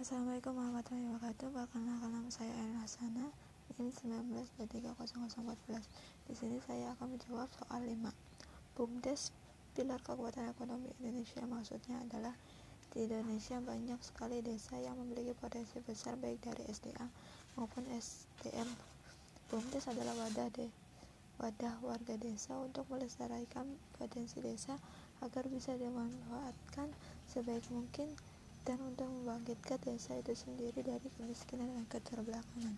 Assalamualaikum warahmatullahi wabarakatuh. Perkenalkan nama saya Ain Hasana, NIM 19230014. Di sini saya akan menjawab soal 5. BUMDes pilar kekuatan ekonomi Indonesia maksudnya adalah di Indonesia banyak sekali desa yang memiliki potensi besar baik dari SDA maupun SDM. BUMDes adalah wadah de, wadah warga desa untuk melestarikan potensi desa agar bisa dimanfaatkan sebaik mungkin dan untuk membangkitkan desa itu sendiri dari kemiskinan dan keterbelakangan.